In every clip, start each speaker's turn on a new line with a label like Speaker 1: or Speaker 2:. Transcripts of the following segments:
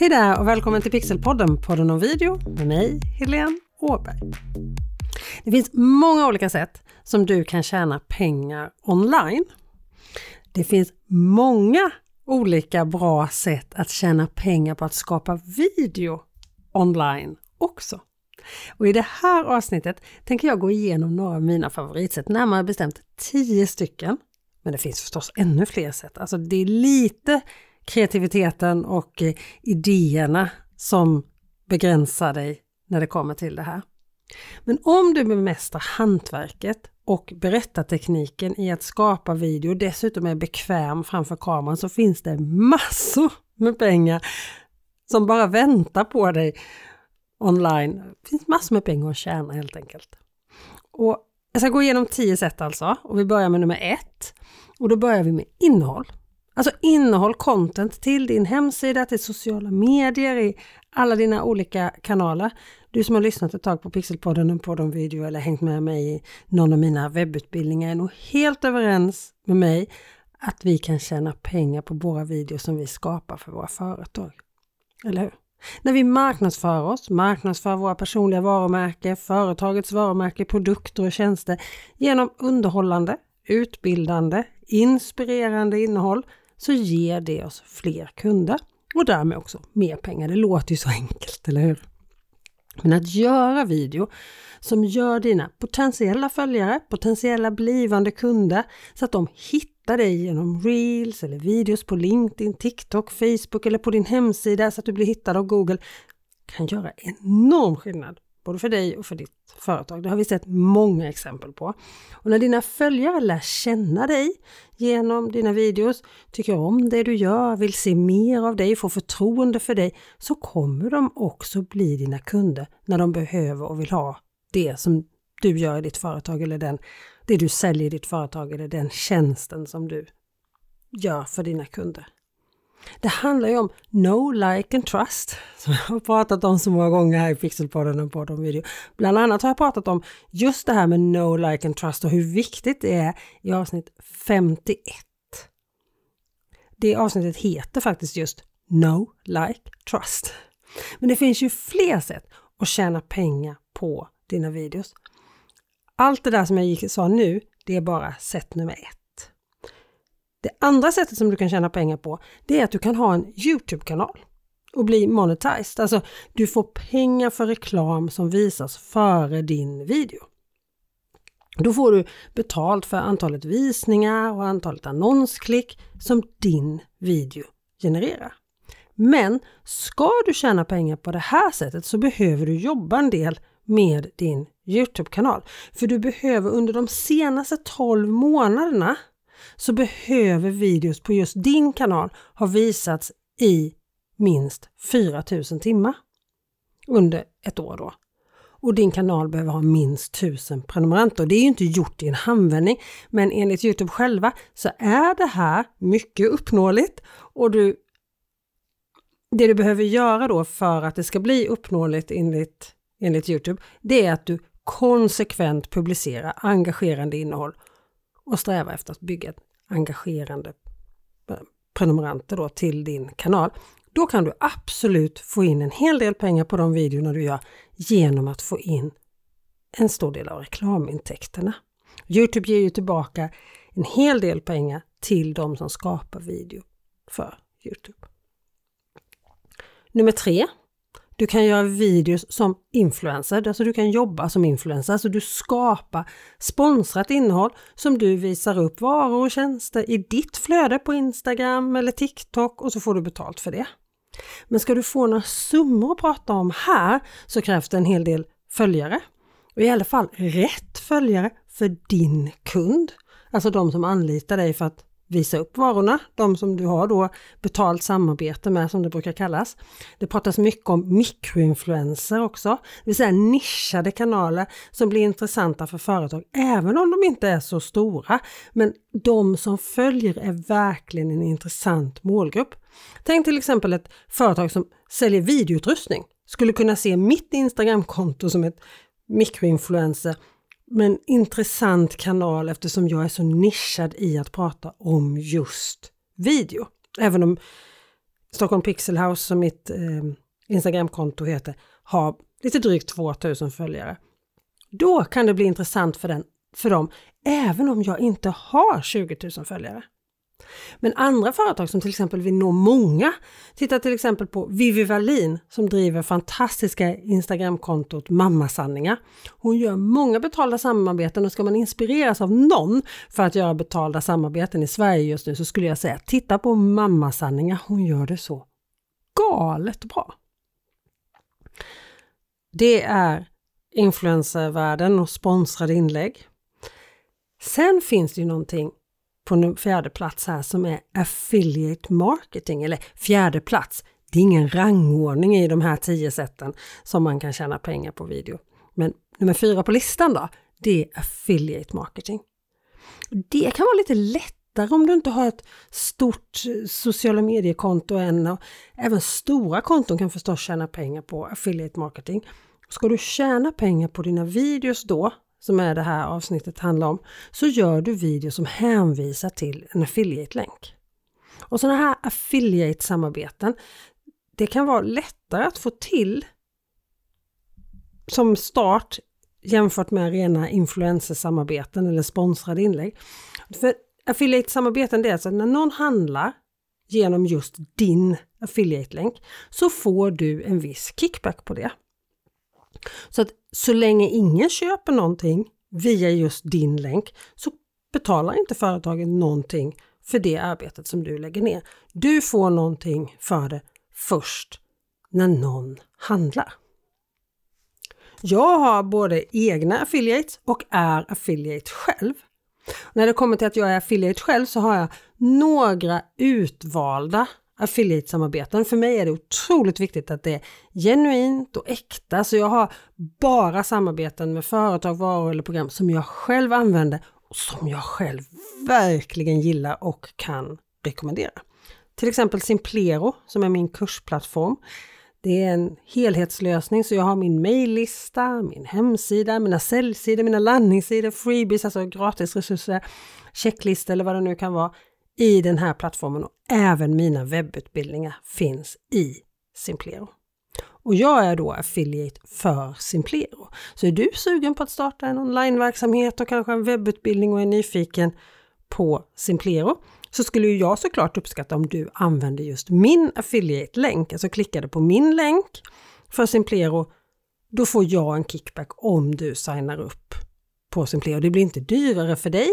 Speaker 1: Hej där och välkommen till Pixelpodden, podden om video med mig, Helene Åberg. Det finns många olika sätt som du kan tjäna pengar online. Det finns många olika bra sätt att tjäna pengar på att skapa video online också. Och i det här avsnittet tänker jag gå igenom några av mina favoritsätt, närmare bestämt 10 stycken. Men det finns förstås ännu fler sätt. Alltså det är lite kreativiteten och eh, idéerna som begränsar dig när det kommer till det här. Men om du bemästrar hantverket och berättartekniken i att skapa video och dessutom är bekväm framför kameran så finns det massor med pengar som bara väntar på dig online. Det finns massor med pengar att tjäna helt enkelt. Och jag ska gå igenom tio sätt alltså och vi börjar med nummer ett. Och då börjar vi med innehåll. Alltså innehåll, content till din hemsida, till sociala medier, i alla dina olika kanaler. Du som har lyssnat ett tag på Pixelpodden på de video eller hängt med mig i någon av mina webbutbildningar är nog helt överens med mig att vi kan tjäna pengar på våra videos som vi skapar för våra företag. Eller hur? När vi marknadsför oss, marknadsför våra personliga varumärken, företagets varumärke, produkter och tjänster genom underhållande, utbildande, inspirerande innehåll så ger det oss fler kunder och därmed också mer pengar. Det låter ju så enkelt, eller hur? Men att göra video som gör dina potentiella följare, potentiella blivande kunder så att de hittar dig genom reels eller videos på LinkedIn, TikTok, Facebook eller på din hemsida så att du blir hittad av Google kan göra enorm skillnad både för dig och för ditt företag. Det har vi sett många exempel på. Och när dina följare lär känna dig genom dina videos, tycker om det du gör, vill se mer av dig, får förtroende för dig, så kommer de också bli dina kunder när de behöver och vill ha det som du gör i ditt företag eller den, det du säljer i ditt företag eller den tjänsten som du gör för dina kunder. Det handlar ju om No Like and Trust som jag har pratat om så många gånger här i Pixelpodden och på de video. Bland annat har jag pratat om just det här med No Like and Trust och hur viktigt det är i avsnitt 51. Det avsnittet heter faktiskt just No Like Trust. Men det finns ju fler sätt att tjäna pengar på dina videos. Allt det där som jag sa nu, det är bara sätt nummer ett. Det andra sättet som du kan tjäna pengar på det är att du kan ha en Youtube-kanal och bli monetized. Alltså du får pengar för reklam som visas före din video. Då får du betalt för antalet visningar och antalet annonsklick som din video genererar. Men ska du tjäna pengar på det här sättet så behöver du jobba en del med din Youtube-kanal. För du behöver under de senaste 12 månaderna så behöver videos på just din kanal ha visats i minst 4000 timmar under ett år då. Och din kanal behöver ha minst 1000 prenumeranter. Det är ju inte gjort i en handvändning, men enligt Youtube själva så är det här mycket uppnåeligt och du det du behöver göra då för att det ska bli uppnåeligt enligt, enligt Youtube, det är att du konsekvent publicerar engagerande innehåll och strävar efter att bygga engagerande eh, prenumeranter då till din kanal. Då kan du absolut få in en hel del pengar på de videorna du gör genom att få in en stor del av reklamintäkterna. Youtube ger ju tillbaka en hel del pengar till de som skapar video för Youtube. Nummer tre, du kan göra videos som influencer, alltså du kan jobba som influencer, alltså du skapar sponsrat innehåll som du visar upp varor och tjänster i ditt flöde på Instagram eller TikTok och så får du betalt för det. Men ska du få några summor att prata om här så krävs det en hel del följare. Och i alla fall rätt följare för din kund. Alltså de som anlitar dig för att visa upp varorna, de som du har då betalt samarbete med som det brukar kallas. Det pratas mycket om mikroinfluenser också, det vill säga nischade kanaler som blir intressanta för företag även om de inte är så stora. Men de som följer är verkligen en intressant målgrupp. Tänk till exempel ett företag som säljer videoutrustning skulle kunna se mitt Instagramkonto som ett mikroinfluencer men intressant kanal eftersom jag är så nischad i att prata om just video. Även om Stockholm Pixel House som mitt eh, Instagramkonto heter har lite drygt 2000 följare. Då kan det bli intressant för, den, för dem även om jag inte har 20 000 följare. Men andra företag som till exempel vill nå många, titta till exempel på Vivi Wallin som driver fantastiska Instagramkontot Mammasanningar. Hon gör många betalda samarbeten och ska man inspireras av någon för att göra betalda samarbeten i Sverige just nu så skulle jag säga titta på Mammasanningar. Hon gör det så galet bra. Det är influencervärlden och sponsrade inlägg. Sen finns det ju någonting på fjärde plats här som är affiliate marketing, eller fjärde plats. Det är ingen rangordning i de här tio sätten som man kan tjäna pengar på video. Men nummer fyra på listan då, det är affiliate marketing. Det kan vara lite lättare om du inte har ett stort sociala mediekonto än och även stora konton kan förstås tjäna pengar på affiliate marketing. Ska du tjäna pengar på dina videos då, som är det här avsnittet handlar om, så gör du videos som hänvisar till en affiliate-länk. Och sådana här affiliate-samarbeten, det kan vara lättare att få till som start jämfört med rena influencersamarbeten eller sponsrade inlägg. För affiliate-samarbeten det är alltså när någon handlar genom just din affiliate-länk så får du en viss kickback på det. Så att så länge ingen köper någonting via just din länk så betalar inte företagen någonting för det arbetet som du lägger ner. Du får någonting för det först när någon handlar. Jag har både egna affiliates och är affiliate själv. När det kommer till att jag är affiliate själv så har jag några utvalda affiliate-samarbeten. För mig är det otroligt viktigt att det är genuint och äkta. Så jag har bara samarbeten med företag, varor eller program som jag själv använder och som jag själv verkligen gillar och kan rekommendera. Till exempel Simplero som är min kursplattform. Det är en helhetslösning så jag har min mejllista, min hemsida, mina säljsidor, mina landningssidor, freebies, alltså gratisresurser, checklistor eller vad det nu kan vara i den här plattformen och även mina webbutbildningar finns i Simplero. Och jag är då affiliate för Simplero. Så är du sugen på att starta en onlineverksamhet och kanske en webbutbildning och är nyfiken på Simplero så skulle jag såklart uppskatta om du använder just min affiliate-länk, alltså klickade på min länk för Simplero. Då får jag en kickback om du signar upp på Simplero. Det blir inte dyrare för dig,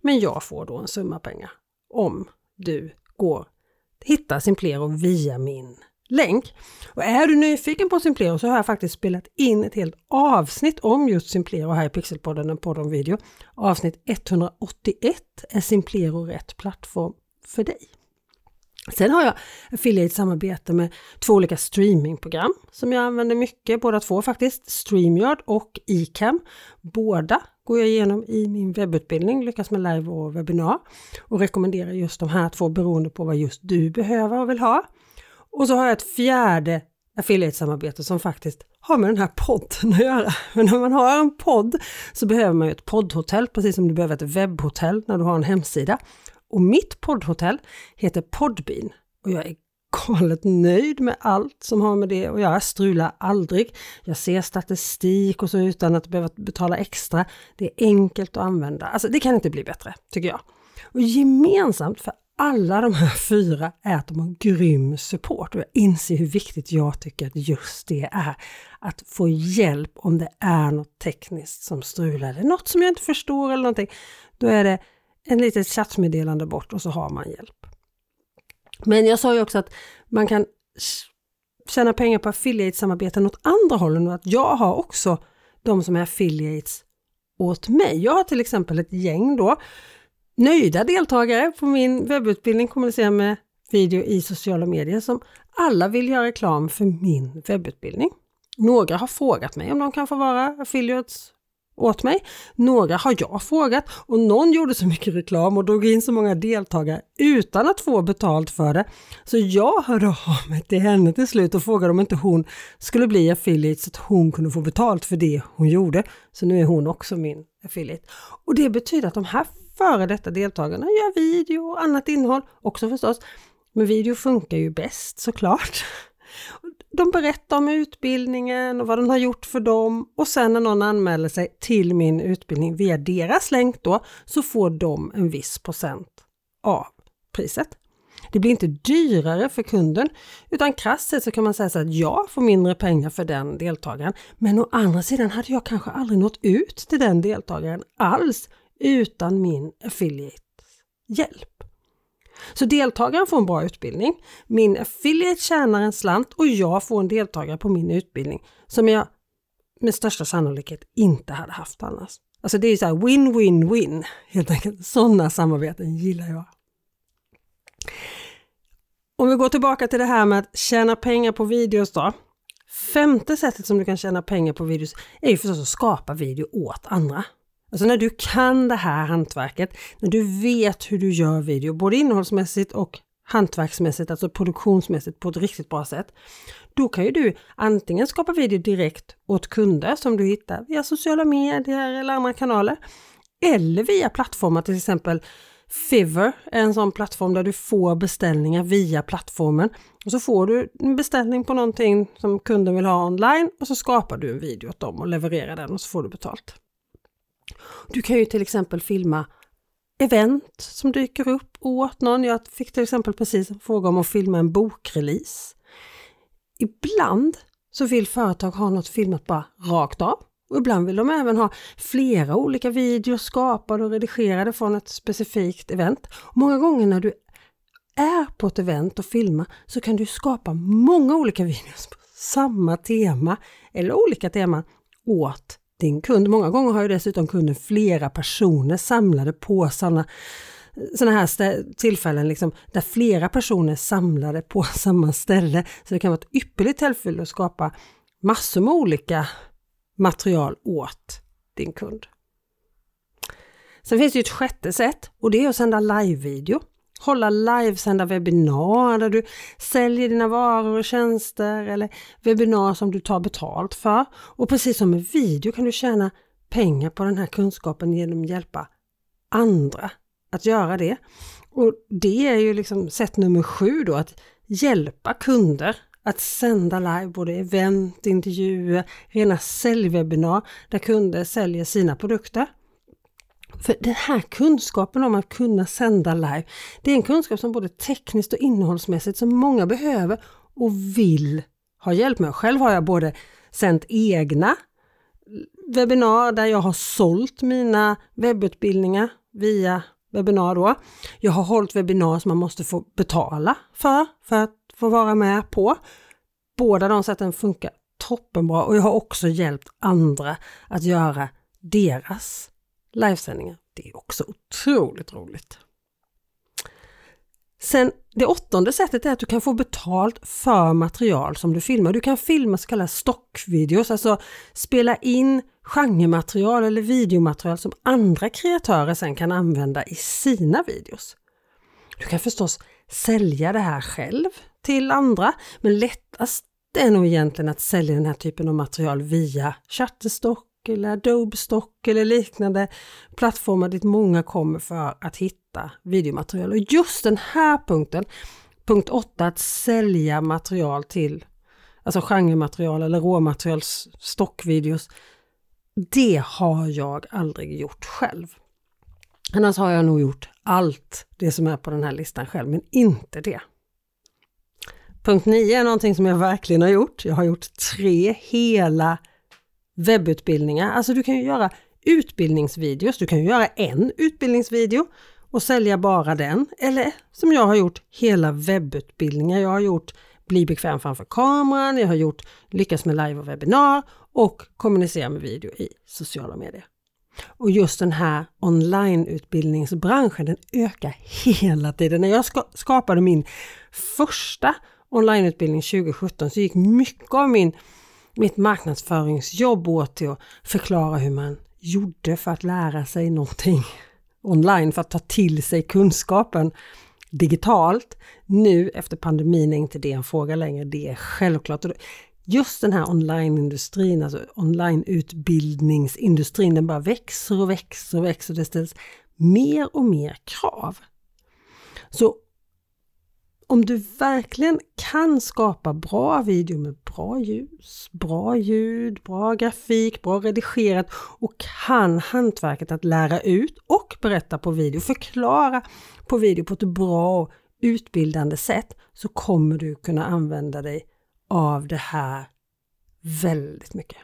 Speaker 1: men jag får då en summa pengar om du går hittar Simplero via min länk. Och är du nyfiken på Simplero så har jag faktiskt spelat in ett helt avsnitt om just Simplero här i Pixelpodden, en podd om video. Avsnitt 181 är Simplero rätt plattform för dig. Sen har jag affiliate-samarbete med två olika streamingprogram som jag använder mycket, båda två faktiskt, StreamYard och Icam. Båda går jag igenom i min webbutbildning, Lyckas med live och webbinar och rekommenderar just de här två beroende på vad just du behöver och vill ha. Och så har jag ett fjärde affiliate-samarbete som faktiskt har med den här podden att göra. Men när man har en podd så behöver man ju ett poddhotell, precis som du behöver ett webbhotell när du har en hemsida. Och mitt poddhotell heter Podbean och jag är galet nöjd med allt som har med det att göra. Strular aldrig. Jag ser statistik och så utan att behöva betala extra. Det är enkelt att använda. Alltså det kan inte bli bättre, tycker jag. Och gemensamt för alla de här fyra är att de har grym support och jag inser hur viktigt jag tycker att just det är. Att få hjälp om det är något tekniskt som strular eller något som jag inte förstår eller någonting. Då är det en litet chattmeddelande bort och så har man hjälp. Men jag sa ju också att man kan tjäna pengar på affiliate-samarbeten åt andra hållen och att jag har också de som är affiliates åt mig. Jag har till exempel ett gäng då nöjda deltagare på min webbutbildning Kommunicera med video i sociala medier som alla vill göra reklam för min webbutbildning. Några har frågat mig om de kan få vara affiliates åt mig. Några har jag frågat och någon gjorde så mycket reklam och drog in så många deltagare utan att få betalt för det. Så jag hörde av mig till henne till slut och frågade om inte hon skulle bli affiliate så att hon kunde få betalt för det hon gjorde. Så nu är hon också min affiliate. Och det betyder att de här före detta deltagarna gör video och annat innehåll också förstås Men video funkar ju bäst såklart. De berättar om utbildningen och vad den har gjort för dem och sen när någon anmäler sig till min utbildning via deras länk då så får de en viss procent av priset. Det blir inte dyrare för kunden utan krasst sett så kan man säga så att jag får mindre pengar för den deltagaren. Men å andra sidan hade jag kanske aldrig nått ut till den deltagaren alls utan min affiliate hjälp. Så deltagaren får en bra utbildning, min affiliate tjänar en slant och jag får en deltagare på min utbildning som jag med största sannolikhet inte hade haft annars. Alltså det är så här win-win-win helt enkelt. Sådana samarbeten gillar jag. Om vi går tillbaka till det här med att tjäna pengar på videos då. Femte sättet som du kan tjäna pengar på videos är ju förstås att skapa video åt andra. Alltså när du kan det här hantverket, när du vet hur du gör video, både innehållsmässigt och hantverksmässigt, alltså produktionsmässigt på ett riktigt bra sätt. Då kan ju du antingen skapa video direkt åt kunder som du hittar via sociala medier eller andra kanaler. Eller via plattformar, till exempel Fiverr är en sån plattform där du får beställningar via plattformen. Och så får du en beställning på någonting som kunden vill ha online och så skapar du en video åt dem och levererar den och så får du betalt. Du kan ju till exempel filma event som dyker upp åt någon. Jag fick till exempel precis en fråga om att filma en bokrelease. Ibland så vill företag ha något filmat bara rakt av. Och ibland vill de även ha flera olika videos skapade och redigerade från ett specifikt event. Många gånger när du är på ett event och filmar så kan du skapa många olika videos på samma tema eller olika teman åt din kund. Många gånger har ju dessutom kunden flera personer samlade på sådana sådana här tillfällen liksom, där flera personer är samlade på samma ställe. Så det kan vara ett ypperligt tillfälle att skapa massor med olika material åt din kund. Sen finns det ju ett sjätte sätt och det är att sända live-video hålla livesända webbinar där du säljer dina varor och tjänster eller webbinar som du tar betalt för. Och precis som med video kan du tjäna pengar på den här kunskapen genom att hjälpa andra att göra det. Och det är ju liksom sätt nummer sju då, att hjälpa kunder att sända live, både event, intervjuer, rena säljwebbinar där kunder säljer sina produkter. För den här kunskapen om att kunna sända live, det är en kunskap som både tekniskt och innehållsmässigt som många behöver och vill ha hjälp med. Själv har jag både sänt egna webbinar där jag har sålt mina webbutbildningar via webbinar då. Jag har hållit webbinar som man måste få betala för, för att få vara med på. Båda de sätten funkar toppenbra och jag har också hjälpt andra att göra deras livesändningar. Det är också otroligt roligt. Sen det åttonde sättet är att du kan få betalt för material som du filmar. Du kan filma så kallade stockvideos, alltså spela in genrematerial eller videomaterial som andra kreatörer sen kan använda i sina videos. Du kan förstås sälja det här själv till andra, men lättast är nog egentligen att sälja den här typen av material via Shutterstock eller Adobe Stock eller liknande plattformar dit många kommer för att hitta videomaterial. Och just den här punkten, punkt 8, att sälja material till alltså genrematerial eller råmaterial, stockvideos, det har jag aldrig gjort själv. Annars har jag nog gjort allt det som är på den här listan själv, men inte det. Punkt 9 är någonting som jag verkligen har gjort. Jag har gjort tre hela webbutbildningar. Alltså du kan ju göra utbildningsvideos. Du kan ju göra en utbildningsvideo och sälja bara den. Eller som jag har gjort hela webbutbildningar. Jag har gjort Bli bekväm framför kameran, jag har gjort Lyckas med live och webbinar och Kommunicera med video i sociala medier. Och just den här onlineutbildningsbranschen den ökar hela tiden. När jag skapade min första onlineutbildning 2017 så gick mycket av min mitt marknadsföringsjobb åt till att förklara hur man gjorde för att lära sig någonting online, för att ta till sig kunskapen digitalt. Nu efter pandemin är inte det en fråga längre, det är självklart. Just den här onlineindustrin, alltså onlineutbildningsindustrin, den bara växer och växer och växer. Det ställs mer och mer krav. Så om du verkligen kan skapa bra video med bra ljus, bra ljud, bra grafik, bra redigerat och kan hantverket att lära ut och berätta på video, förklara på video på ett bra och utbildande sätt så kommer du kunna använda dig av det här väldigt mycket.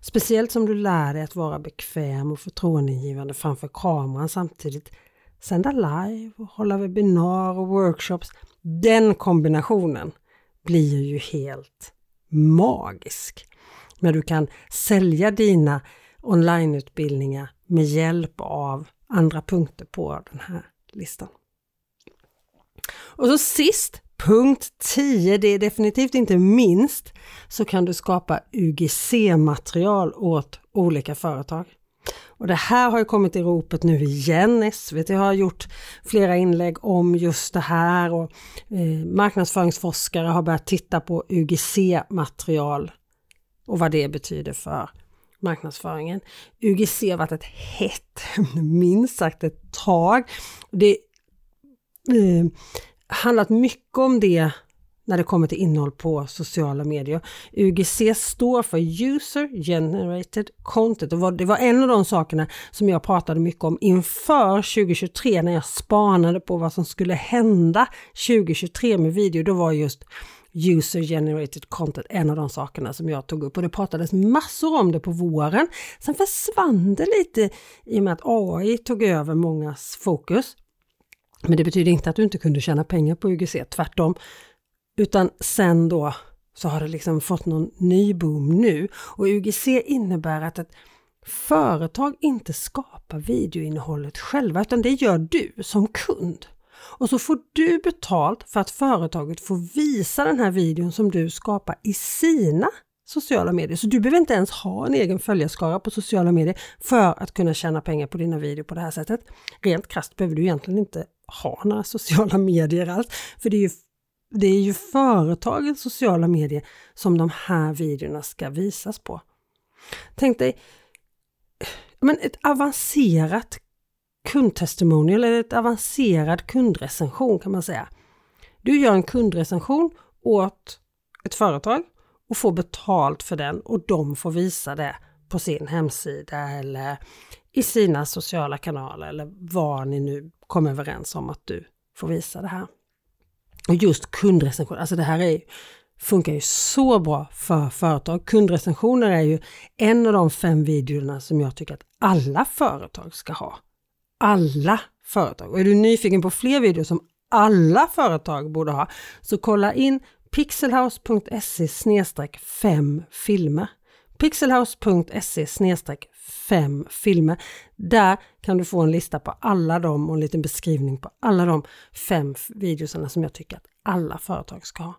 Speaker 1: Speciellt som du lär dig att vara bekväm och förtroendeingivande framför kameran samtidigt sända live och hålla webbinar och workshops. Den kombinationen blir ju helt magisk. När du kan sälja dina onlineutbildningar med hjälp av andra punkter på den här listan. Och så sist, punkt 10, det är definitivt inte minst, så kan du skapa UGC-material åt olika företag. Och det här har ju kommit i ropet nu igen. SVT har gjort flera inlägg om just det här och eh, marknadsföringsforskare har börjat titta på UGC-material och vad det betyder för marknadsföringen. UGC har varit ett hett ämne minst sagt ett tag. Det eh, handlat mycket om det när det kommer till innehåll på sociala medier. UGC står för User Generated Content och det var en av de sakerna som jag pratade mycket om inför 2023 när jag spanade på vad som skulle hända 2023 med video. Då var just User Generated Content en av de sakerna som jag tog upp och det pratades massor om det på våren. Sen försvann det lite i och med att AI tog över mångas fokus. Men det betyder inte att du inte kunde tjäna pengar på UGC, tvärtom. Utan sen då så har det liksom fått någon ny boom nu och UGC innebär att ett företag inte skapar videoinnehållet själva utan det gör du som kund. Och så får du betalt för att företaget får visa den här videon som du skapar i sina sociala medier. Så du behöver inte ens ha en egen följarskara på sociala medier för att kunna tjäna pengar på dina videor på det här sättet. Rent krasst behöver du egentligen inte ha några sociala medier alls, för det är ju det är ju företagens sociala medier som de här videorna ska visas på. Tänk dig men ett avancerat kundtestimonial eller ett avancerad kundrecension kan man säga. Du gör en kundrecension åt ett företag och får betalt för den och de får visa det på sin hemsida eller i sina sociala kanaler eller var ni nu kommer överens om att du får visa det här. Och just kundrecension, alltså det här är, funkar ju så bra för företag. Kundrecensioner är ju en av de fem videorna som jag tycker att alla företag ska ha. Alla företag. Och är du nyfiken på fler videor som alla företag borde ha, så kolla in pixelhouse.se 5 filmer. pixelhouse.se fem filmer. Där kan du få en lista på alla dem och en liten beskrivning på alla de fem videorna som jag tycker att alla företag ska ha.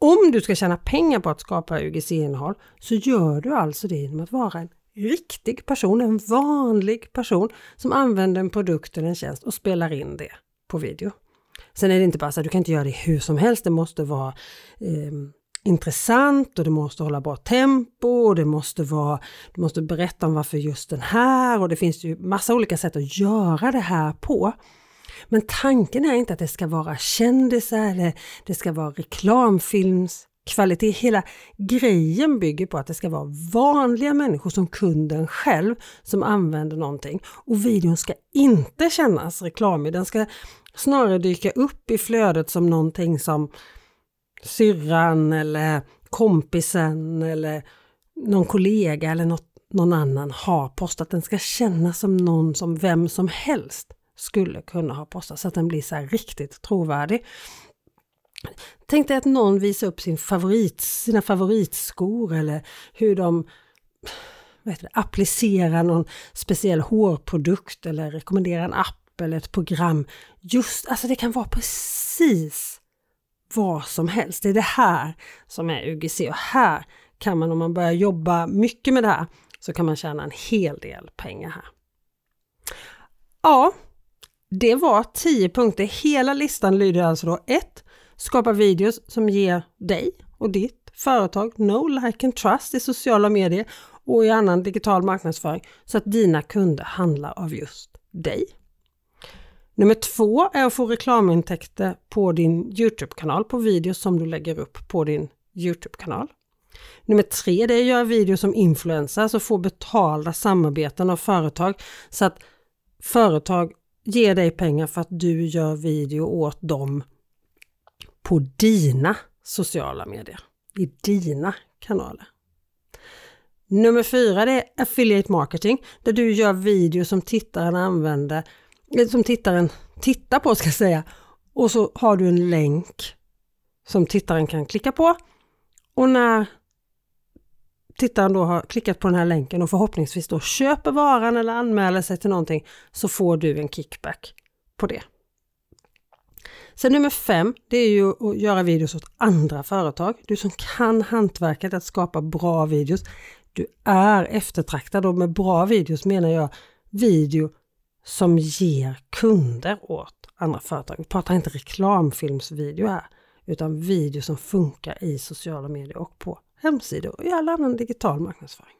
Speaker 1: Om du ska tjäna pengar på att skapa UGC-innehåll så gör du alltså det genom att vara en riktig person, en vanlig person som använder en produkt eller en tjänst och spelar in det på video. Sen är det inte bara så att du kan inte göra det hur som helst, det måste vara eh, intressant och det måste hålla bra tempo och det måste vara, du måste berätta om varför just den här och det finns ju massa olika sätt att göra det här på. Men tanken är inte att det ska vara kändisar eller det ska vara reklamfilmskvalitet. Hela grejen bygger på att det ska vara vanliga människor som kunden själv som använder någonting. Och videon ska inte kännas reklamig, den ska snarare dyka upp i flödet som någonting som syrran eller kompisen eller någon kollega eller något, någon annan har postat. Den ska kännas som någon som vem som helst skulle kunna ha postat så att den blir så riktigt trovärdig. Tänk dig att någon visar upp sin favorit, sina favoritskor eller hur de vet det, applicerar någon speciell hårprodukt eller rekommenderar en app eller ett program. Just, alltså det kan vara precis vad som helst. Det är det här som är UGC och här kan man om man börjar jobba mycket med det här så kan man tjäna en hel del pengar här. Ja, det var 10 punkter. Hela listan lyder alltså då 1. Skapa videos som ger dig och ditt företag no like and trust i sociala medier och i annan digital marknadsföring så att dina kunder handlar av just dig. Nummer två är att få reklamintäkter på din Youtube-kanal på videos som du lägger upp på din Youtube-kanal. Nummer tre det är att göra videos som influencer, alltså få betalda samarbeten av företag så att företag ger dig pengar för att du gör video åt dem på dina sociala medier, i dina kanaler. Nummer fyra det är affiliate marketing där du gör videos som tittaren använder, Eh, som tittaren tittar på ska jag säga och så har du en länk som tittaren kan klicka på och när tittaren då har klickat på den här länken och förhoppningsvis då köper varan eller anmäler sig till någonting så får du en kickback på det. Sen nummer fem, det är ju att göra videos åt andra företag. Du som kan hantverket att skapa bra videos. Du är eftertraktad och med bra videos menar jag video som ger kunder åt andra företag. Vi pratar inte reklamfilmsvideo här, utan video som funkar i sociala medier och på hemsidor och i all annan digital marknadsföring.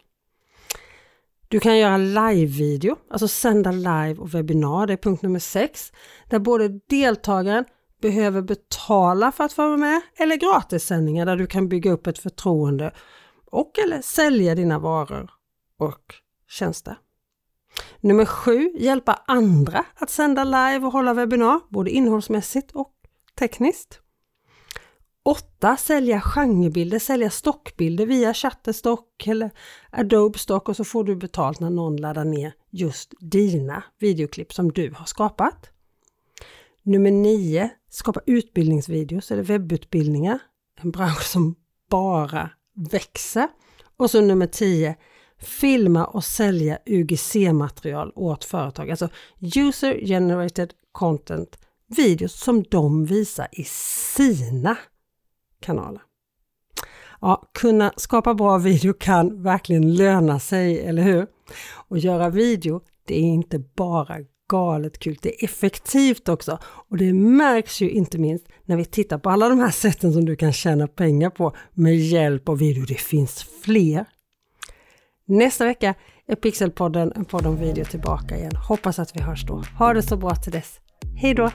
Speaker 1: Du kan göra live-video, alltså sända live och webbinar, det är punkt nummer 6, där både deltagaren behöver betala för att få vara med eller gratissändningar där du kan bygga upp ett förtroende och eller sälja dina varor och tjänster. Nummer 7. Hjälpa andra att sända live och hålla webbinar, både innehållsmässigt och tekniskt. 8. Sälja genrebilder, sälja stockbilder via Shutterstock eller Adobe Stock och så får du betalt när någon laddar ner just dina videoklipp som du har skapat. Nummer 9. Skapa utbildningsvideos eller webbutbildningar. En bransch som bara växer. Och så nummer 10. Filma och sälja UGC-material åt företag, alltså User Generated Content videos som de visar i sina kanaler. Ja, kunna skapa bra video kan verkligen löna sig, eller hur? Och göra video, det är inte bara galet kul, det är effektivt också. Och det märks ju inte minst när vi tittar på alla de här sätten som du kan tjäna pengar på med hjälp av video. Det finns fler. Nästa vecka är Pixelpodden, en podd om video tillbaka igen. Hoppas att vi hörs då. Ha det så bra till dess. Hej då!